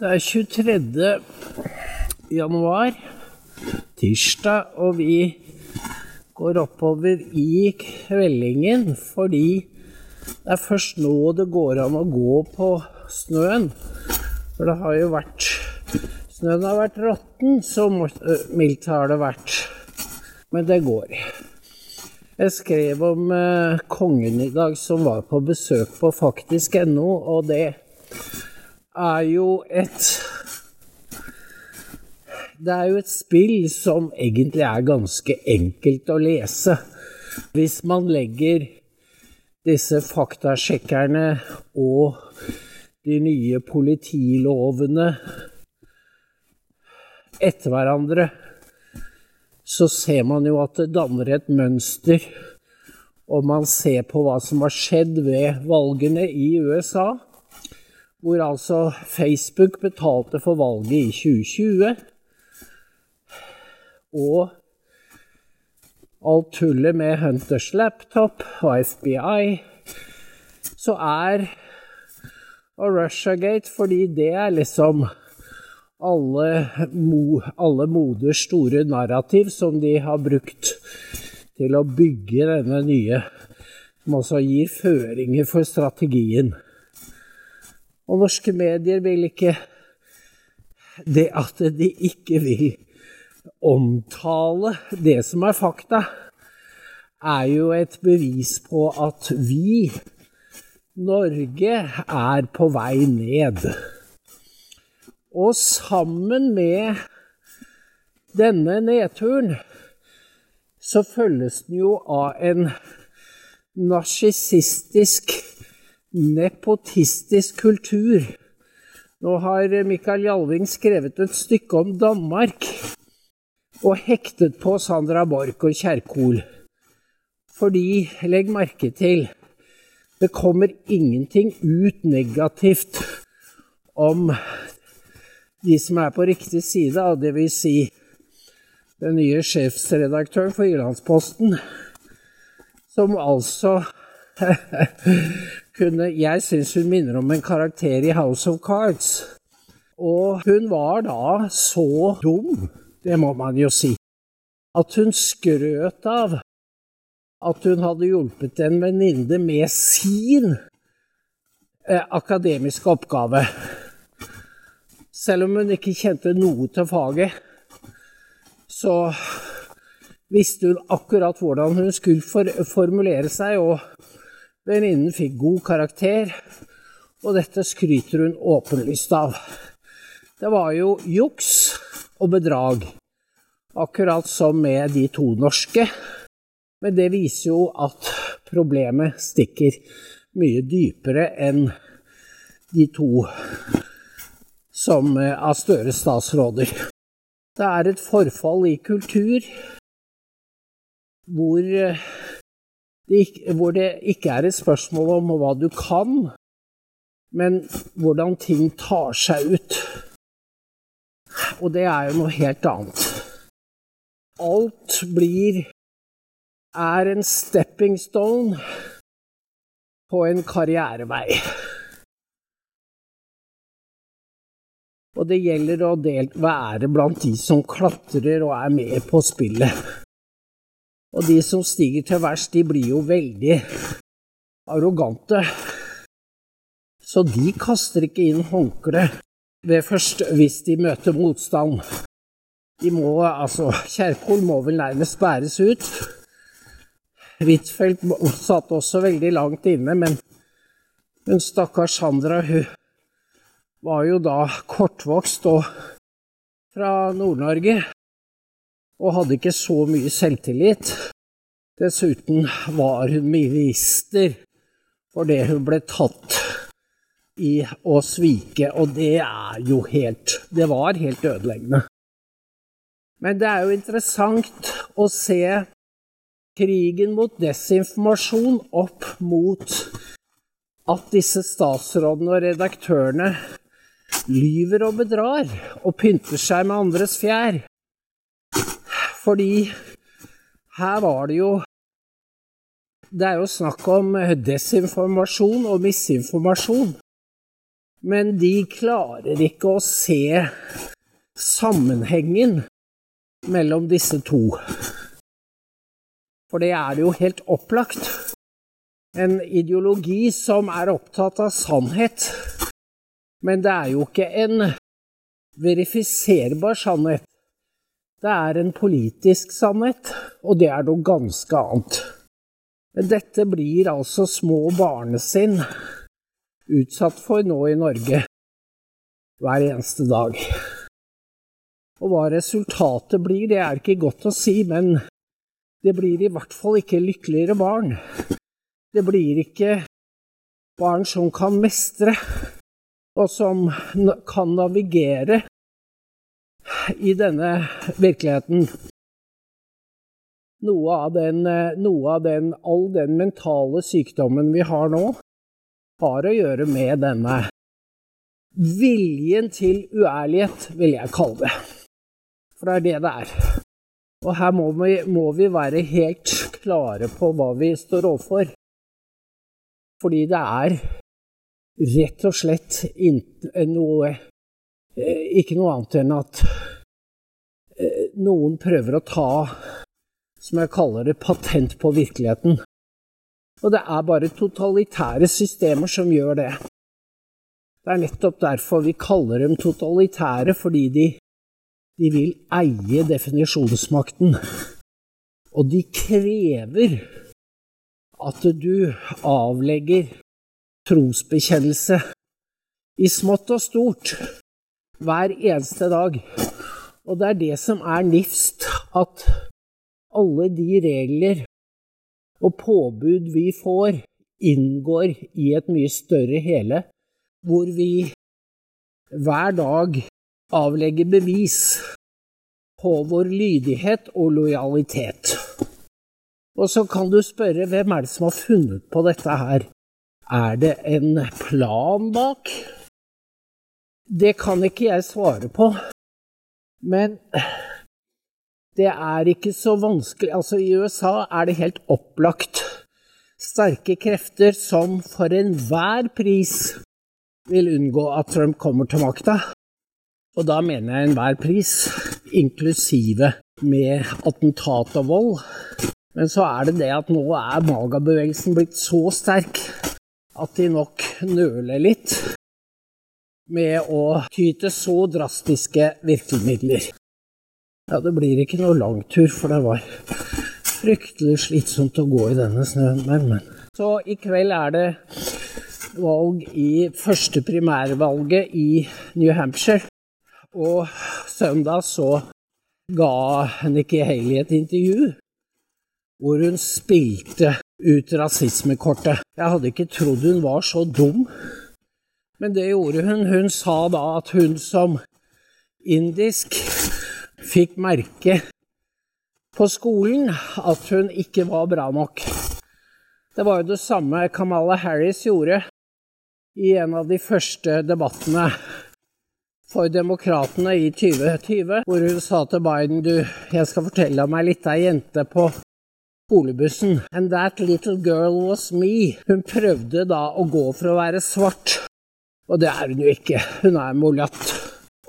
Det er 23. januar, tirsdag, og vi går oppover i kveldingen fordi det er først nå det går an å gå på snøen. For det har jo vært Snøen har vært råtten, så mildt har det vært. Men det går. Jeg skrev om kongen i dag som var på besøk på faktisk.no, og det er jo et Det er jo et spill som egentlig er ganske enkelt å lese. Hvis man legger disse faktasjekkerne og de nye politilovene etter hverandre, så ser man jo at det danner et mønster. Og man ser på hva som har skjedd ved valgene i USA hvor altså Facebook betalte for valget i 2020. Og alt tullet med Hunters laptop og FBI, så er og Russiagate fordi det er liksom alle, alle moders store narrativ som de har brukt til å bygge denne nye, som altså gir føringer for strategien. Og norske medier vil ikke Det at de ikke vil omtale det som er fakta, er jo et bevis på at vi, Norge, er på vei ned. Og sammen med denne nedturen så følges den jo av en narsissistisk nepotistisk kultur. Nå har Mikael Jalving skrevet et stykke om Danmark og hektet på Sandra Borch og Kjerkol. Fordi, legg merke til, det kommer ingenting ut negativt om de som er på riktig side, av dvs. Si den nye sjefsredaktøren for Jyllandsposten, som altså kunne Jeg syns hun minner om en karakter i House of Cards. Og hun var da så dum, det må man jo si, at hun skrøt av at hun hadde hjulpet en venninne med sin eh, akademiske oppgave. Selv om hun ikke kjente noe til faget, så visste hun akkurat hvordan hun skulle for formulere seg, og Venninnen fikk god karakter, og dette skryter hun åpenlyst av. Det var jo juks og bedrag, akkurat som med de to norske. Men det viser jo at problemet stikker mye dypere enn de to som av Støres statsråder. Det er et forfall i kultur hvor det, hvor det ikke er et spørsmål om hva du kan, men hvordan ting tar seg ut. Og det er jo noe helt annet. Alt blir er en stepping stone på en karrierevei. Og det gjelder å være blant de som klatrer og er med på spillet. Og de som stiger til værs, de blir jo veldig arrogante. Så de kaster ikke inn håndkle ved først hvis de møter motstand. De må, altså, Kjerkol må vel nærmest bæres ut. Huitfeldt satt også veldig langt inne, men hun stakkars Sandra, hun var jo da kortvokst og fra Nord-Norge og hadde ikke så mye selvtillit. Dessuten var hun minister for det hun ble tatt i å svike, og det er jo helt Det var helt ødeleggende. Men det er jo interessant å se krigen mot desinformasjon opp mot at disse statsrådene og redaktørene lyver og bedrar og pynter seg med andres fjær. Fordi her var det jo Det er jo snakk om desinformasjon og misinformasjon. Men de klarer ikke å se sammenhengen mellom disse to. For det er jo helt opplagt. En ideologi som er opptatt av sannhet. Men det er jo ikke en verifiserbar sannhet. Det er en politisk sannhet, og det er noe ganske annet. Dette blir altså små barnesinn utsatt for nå i Norge hver eneste dag. Og hva resultatet blir, det er ikke godt å si, men det blir i hvert fall ikke lykkeligere barn. Det blir ikke barn som kan mestre, og som kan navigere i denne virkeligheten. Noe av, den, noe av den, all den mentale sykdommen vi har nå, har å gjøre med denne viljen til uærlighet, vil jeg kalle det. For det er det det er. Og her må vi, må vi være helt klare på hva vi står overfor. Fordi det er rett og slett noe eh, Ikke noe annet enn at eh, noen prøver å ta, som jeg kaller det, patent på virkeligheten. Og det er bare totalitære systemer som gjør det. Det er nettopp derfor vi kaller dem totalitære, fordi de de vil eie definisjonsmakten. Og de krever at du avlegger trosbekjennelse i smått og stort hver eneste dag. Og det er det som er nifst, at alle de regler og påbud vi får, inngår i et mye større hele, hvor vi hver dag avlegger bevis på vår lydighet og lojalitet. Og så kan du spørre hvem er det som har funnet på dette her? Er det en plan bak? Det kan ikke jeg svare på, men det er ikke så vanskelig Altså, i USA er det helt opplagt sterke krefter som for enhver pris vil unngå at Trump kommer til makta. Og da mener jeg enhver pris, inklusive med attentat og vold. Men så er det det at nå er magabevegelsen blitt så sterk at de nok nøler litt med å ty så drastiske virkemidler. Ja, det blir ikke noe langtur, for det var fryktelig slitsomt å gå i denne snøen. Men. Så i kveld er det valg i første primærvalget i New Hampshire. Og søndag så ga Nikki Haley et intervju hvor hun spilte ut rasismekortet. Jeg hadde ikke trodd hun var så dum, men det gjorde hun. Hun sa da at hun som indisk fikk merke på skolen at hun ikke var bra nok. Det var jo det samme Kamala Harris gjorde i en av de første debattene for demokratene i 2020, hvor hun sa til Biden du, jeg skal fortelle av ei jente på skolebussen. And that little girl was me. Hun prøvde da å gå for å være svart, og det er hun jo ikke. Hun er mulatt.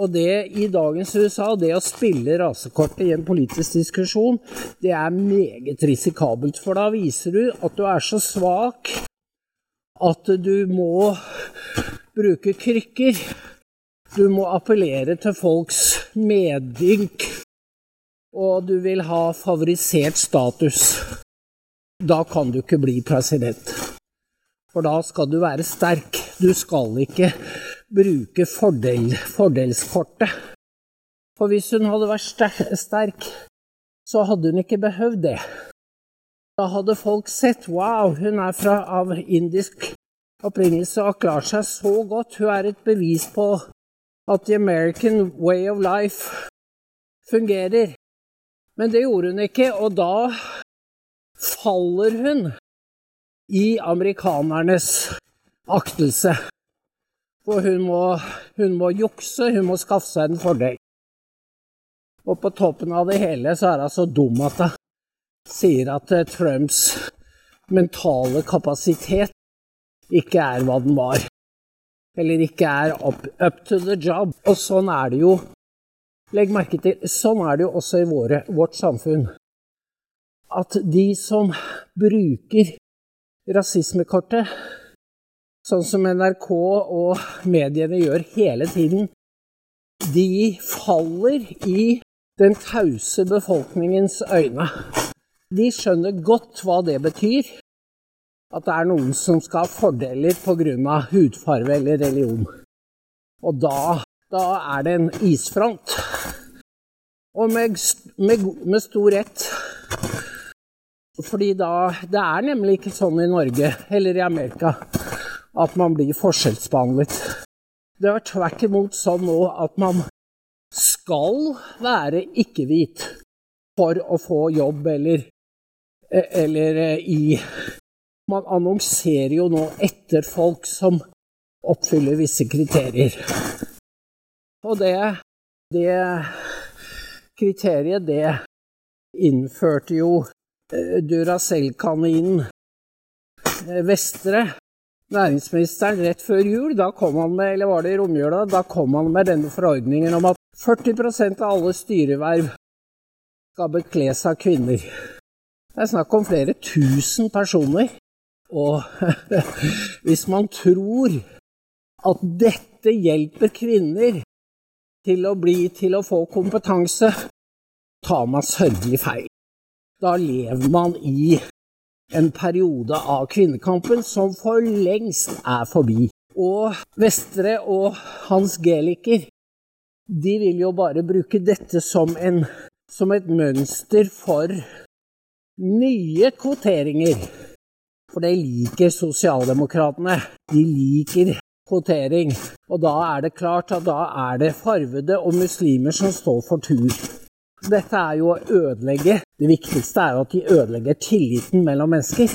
Og det i dagens USA, det å spille rasekortet i en politisk diskusjon, det er meget risikabelt. For da viser du at du er så svak at du må bruke krykker. Du må appellere til folks medynk, og du vil ha favorisert status. Da kan du ikke bli president. For da skal du være sterk. Du skal ikke bruke fordel, fordelskortet. For hvis hun hadde vært sterk, så hadde hun ikke behøvd det. Da hadde folk sett wow, hun er fra, av indisk opprinnelse og har klart seg så godt. Hun er et bevis på at the American way of life fungerer. Men det gjorde hun ikke, og da faller hun i amerikanernes aktelse. For hun må, hun må jukse, hun må skaffe seg en fordel. Og på toppen av det hele så er hun så dum at hun sier at eh, Trumps mentale kapasitet ikke er hva den var. eller ikke er up, up to the job. Og sånn er det jo. Legg merke til, sånn er det jo også i våre, vårt samfunn. At de som bruker rasismekortet, sånn som NRK og mediene gjør hele tiden, de faller i den tause befolkningens øyne. De skjønner godt hva det betyr. At det er noen som skal ha fordeler pga. hudfarve eller religion. Og da, da er det en isfront. Og med, med, med stor rett. Fordi da Det er nemlig ikke sånn i Norge eller i Amerika at man blir forskjellsbehandlet. Det er tvert imot sånn nå at man skal være ikke-hvit for å få jobb eller, eller eh, i Man annonserer jo nå etter folk som oppfyller visse kriterier. Og det, det kriteriet, det innførte jo eh, Duracell-kaninen eh, Vestre næringsministeren rett før jul, da kom han med, eller var det i romjula, da kom han med denne forordningen om at 40% av alle styreverv skal bekles av kvinner. Det er snakk om flere tusen personer. Og hvis man tror at dette hjelper kvinner til å bli, til å få kompetanse, tar man sørgelig feil. Da lever man i en periode av kvinnekampen som for lengst er forbi. Og Vestre og Hans Geliker de vil jo bare bruke dette som, en, som et mønster for nye kvoteringer. For det liker sosialdemokratene. De liker kvotering. Og da er det klart at da er det farvede og muslimer som står for tur. Dette er jo å ødelegge Det viktigste er jo at de ødelegger tilliten mellom mennesker.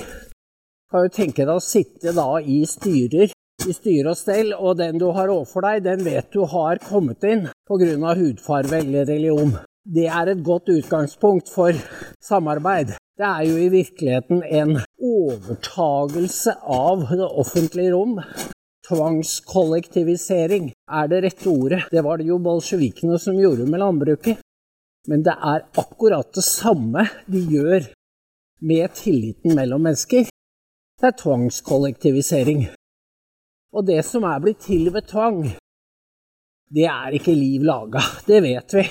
Kan jo tenke deg å sitte da i styrer i styre og stell, og den du har overfor deg, den vet du har kommet inn pga. hudfarve eller religion. Det er et godt utgangspunkt for samarbeid. Det er jo i virkeligheten en overtagelse av det offentlige rom. Tvangskollektivisering er det rette ordet. Det var det jo bolsjevikene som gjorde med landbruket. Men det er akkurat det samme de gjør med tilliten mellom mennesker. Det er tvangskollektivisering. Og det som er blitt til ved tvang, det er ikke liv laga. Det vet vi.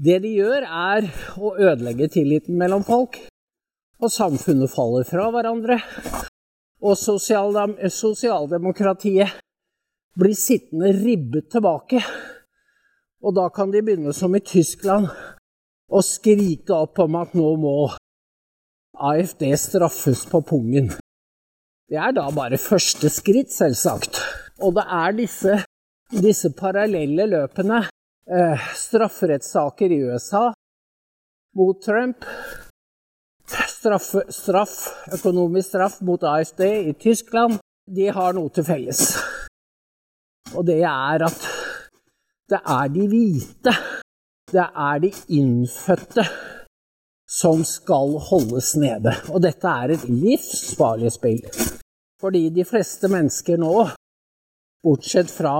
Det de gjør, er å ødelegge tilliten mellom folk. Og samfunnet faller fra hverandre. Og sosialdemokratiet blir sittende ribbet tilbake. Og da kan de begynne som i Tyskland og skrike opp om at nå må AFD straffes på pungen. Det er da bare første skritt, selvsagt. Og det er disse, disse parallelle løpene. Eh, strafferettssaker i USA mot Trump. Straff, straff, økonomisk straff mot AFD i Tyskland. De har noe til felles. Og det er at det er de hvite, det er de innfødte, som skal holdes nede. Og dette er et livsfarlig spill. Fordi de fleste mennesker nå, bortsett fra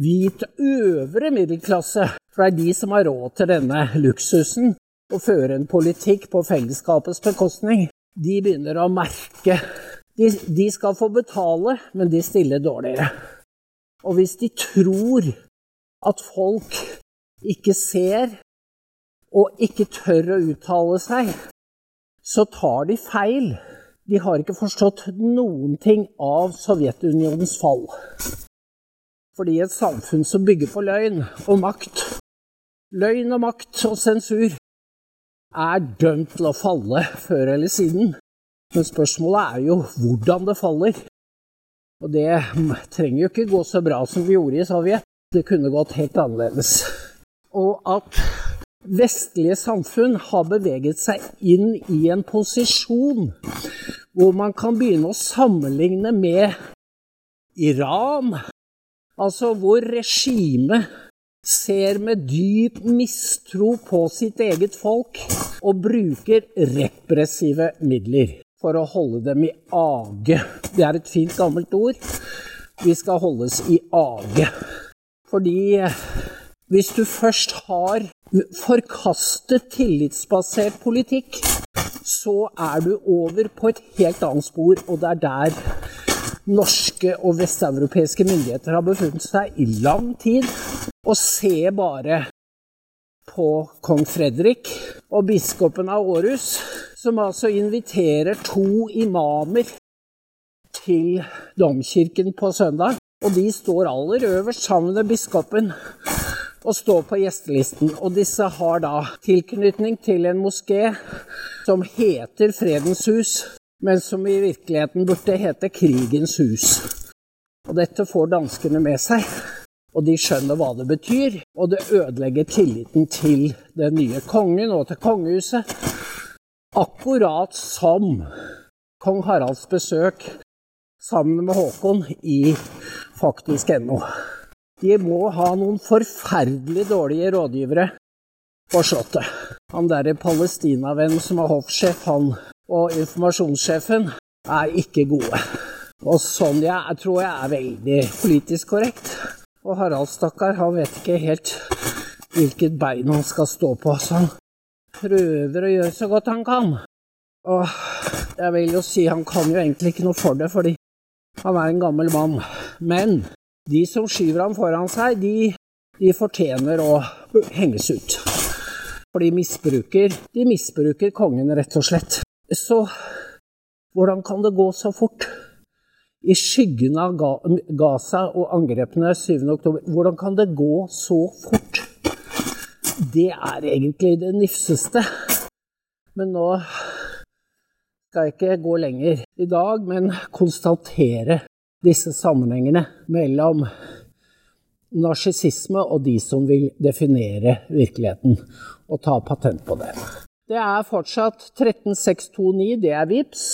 hvit øvre middelklasse, for det er de som har råd til denne luksusen, å føre en politikk på fellesskapets bekostning, de begynner å merke de, de skal få betale, men de stiller dårligere. Og hvis de tror at folk ikke ser og ikke tør å uttale seg, så tar de feil. De har ikke forstått noen ting av Sovjetunionens fall. Fordi et samfunn som bygger på løgn og makt, løgn og makt og sensur, er dømt til å falle før eller siden. Men spørsmålet er jo hvordan det faller. Og det trenger jo ikke gå så bra som vi gjorde i Sovjet. Det kunne gått helt annerledes. Og at vestlige samfunn har beveget seg inn i en posisjon hvor man kan begynne å sammenligne med Iran, altså hvor regimet ser med dyp mistro på sitt eget folk og bruker repressive midler for å holde dem i age. Det er et fint, gammelt ord. vi skal holdes i age. Fordi hvis du først har forkastet tillitsbasert politikk, så er du over på et helt annet spor, og det er der norske og vesteuropeiske myndigheter har befunnet seg i lang tid. Og se bare på kong Fredrik og biskopen av Århus, som altså inviterer to imamer til domkirken på søndag. Og de står aller øverst sammen med biskopen og står på gjestelisten. Og disse har da tilknytning til en moské som heter Fredens hus, men som i virkeligheten burde hete Krigens hus. Og dette får danskene med seg. Og de skjønner hva det betyr, og det ødelegger tilliten til den nye kongen og til kongehuset. Akkurat som kong Haralds besøk sammen med Håkon i faktisk.no. De må ha noen forferdelig dårlige rådgivere på Slottet. Han derre palestinavennen som er hoffsjef, han og informasjonssjefen er ikke gode. Og Sonja jeg tror jeg er veldig politisk korrekt. Og Harald, stakkar, han vet ikke helt hvilket bein han skal stå på, så han prøver å gjøre så godt han kan. Og jeg vil jo si han kan jo egentlig ikke noe for det, fordi han er en gammel mann. Men de som skyver ham foran seg, de, de fortjener å henges ut. For de misbruker, de misbruker kongen, rett og slett. Så hvordan kan det gå så fort? I skyggen av Gaza og angrepene 7.10, hvordan kan det gå så fort? Det er egentlig det nifseste. Men nå skal ikke gå lenger i dag, men konstatere disse sammenhengene mellom narsissisme og de som vil definere virkeligheten og ta patent på det. Det er fortsatt 13629, det er VIPS.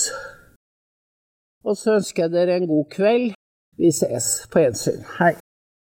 Og så ønsker jeg dere en god kveld. Vi ses på gjensyn. Hei.